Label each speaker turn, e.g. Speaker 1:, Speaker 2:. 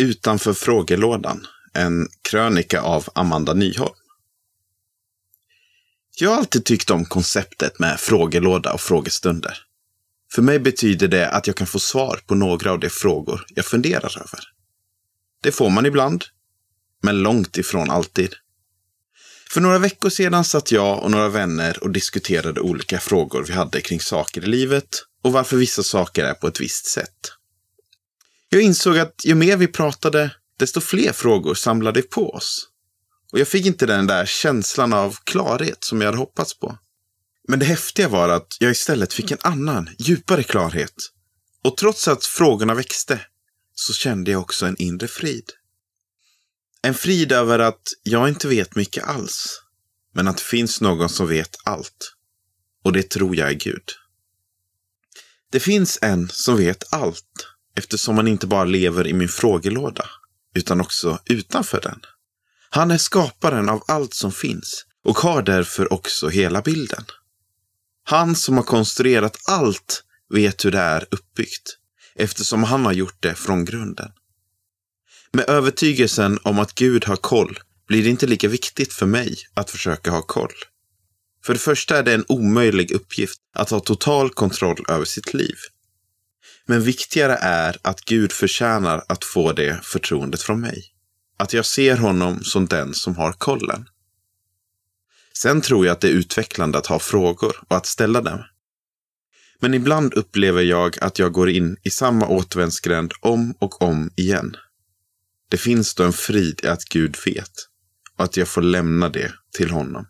Speaker 1: Utanför frågelådan, en krönika av Amanda Nyholm. Jag har alltid tyckt om konceptet med frågelåda och frågestunder. För mig betyder det att jag kan få svar på några av de frågor jag funderar över. Det får man ibland, men långt ifrån alltid. För några veckor sedan satt jag och några vänner och diskuterade olika frågor vi hade kring saker i livet och varför vissa saker är på ett visst sätt. Jag insåg att ju mer vi pratade, desto fler frågor samlade på oss. Och jag fick inte den där känslan av klarhet som jag hade hoppats på. Men det häftiga var att jag istället fick en annan, djupare klarhet. Och trots att frågorna växte så kände jag också en inre frid. En frid över att jag inte vet mycket alls, men att det finns någon som vet allt. Och det tror jag är Gud. Det finns en som vet allt, eftersom han inte bara lever i min frågelåda, utan också utanför den. Han är skaparen av allt som finns och har därför också hela bilden. Han som har konstruerat allt vet hur det är uppbyggt, eftersom han har gjort det från grunden. Med övertygelsen om att Gud har koll blir det inte lika viktigt för mig att försöka ha koll. För det första är det en omöjlig uppgift att ha total kontroll över sitt liv. Men viktigare är att Gud förtjänar att få det förtroendet från mig. Att jag ser honom som den som har kollen. Sen tror jag att det är utvecklande att ha frågor och att ställa dem. Men ibland upplever jag att jag går in i samma återvändsgränd om och om igen. Det finns då en frid i att Gud vet och att jag får lämna det till honom.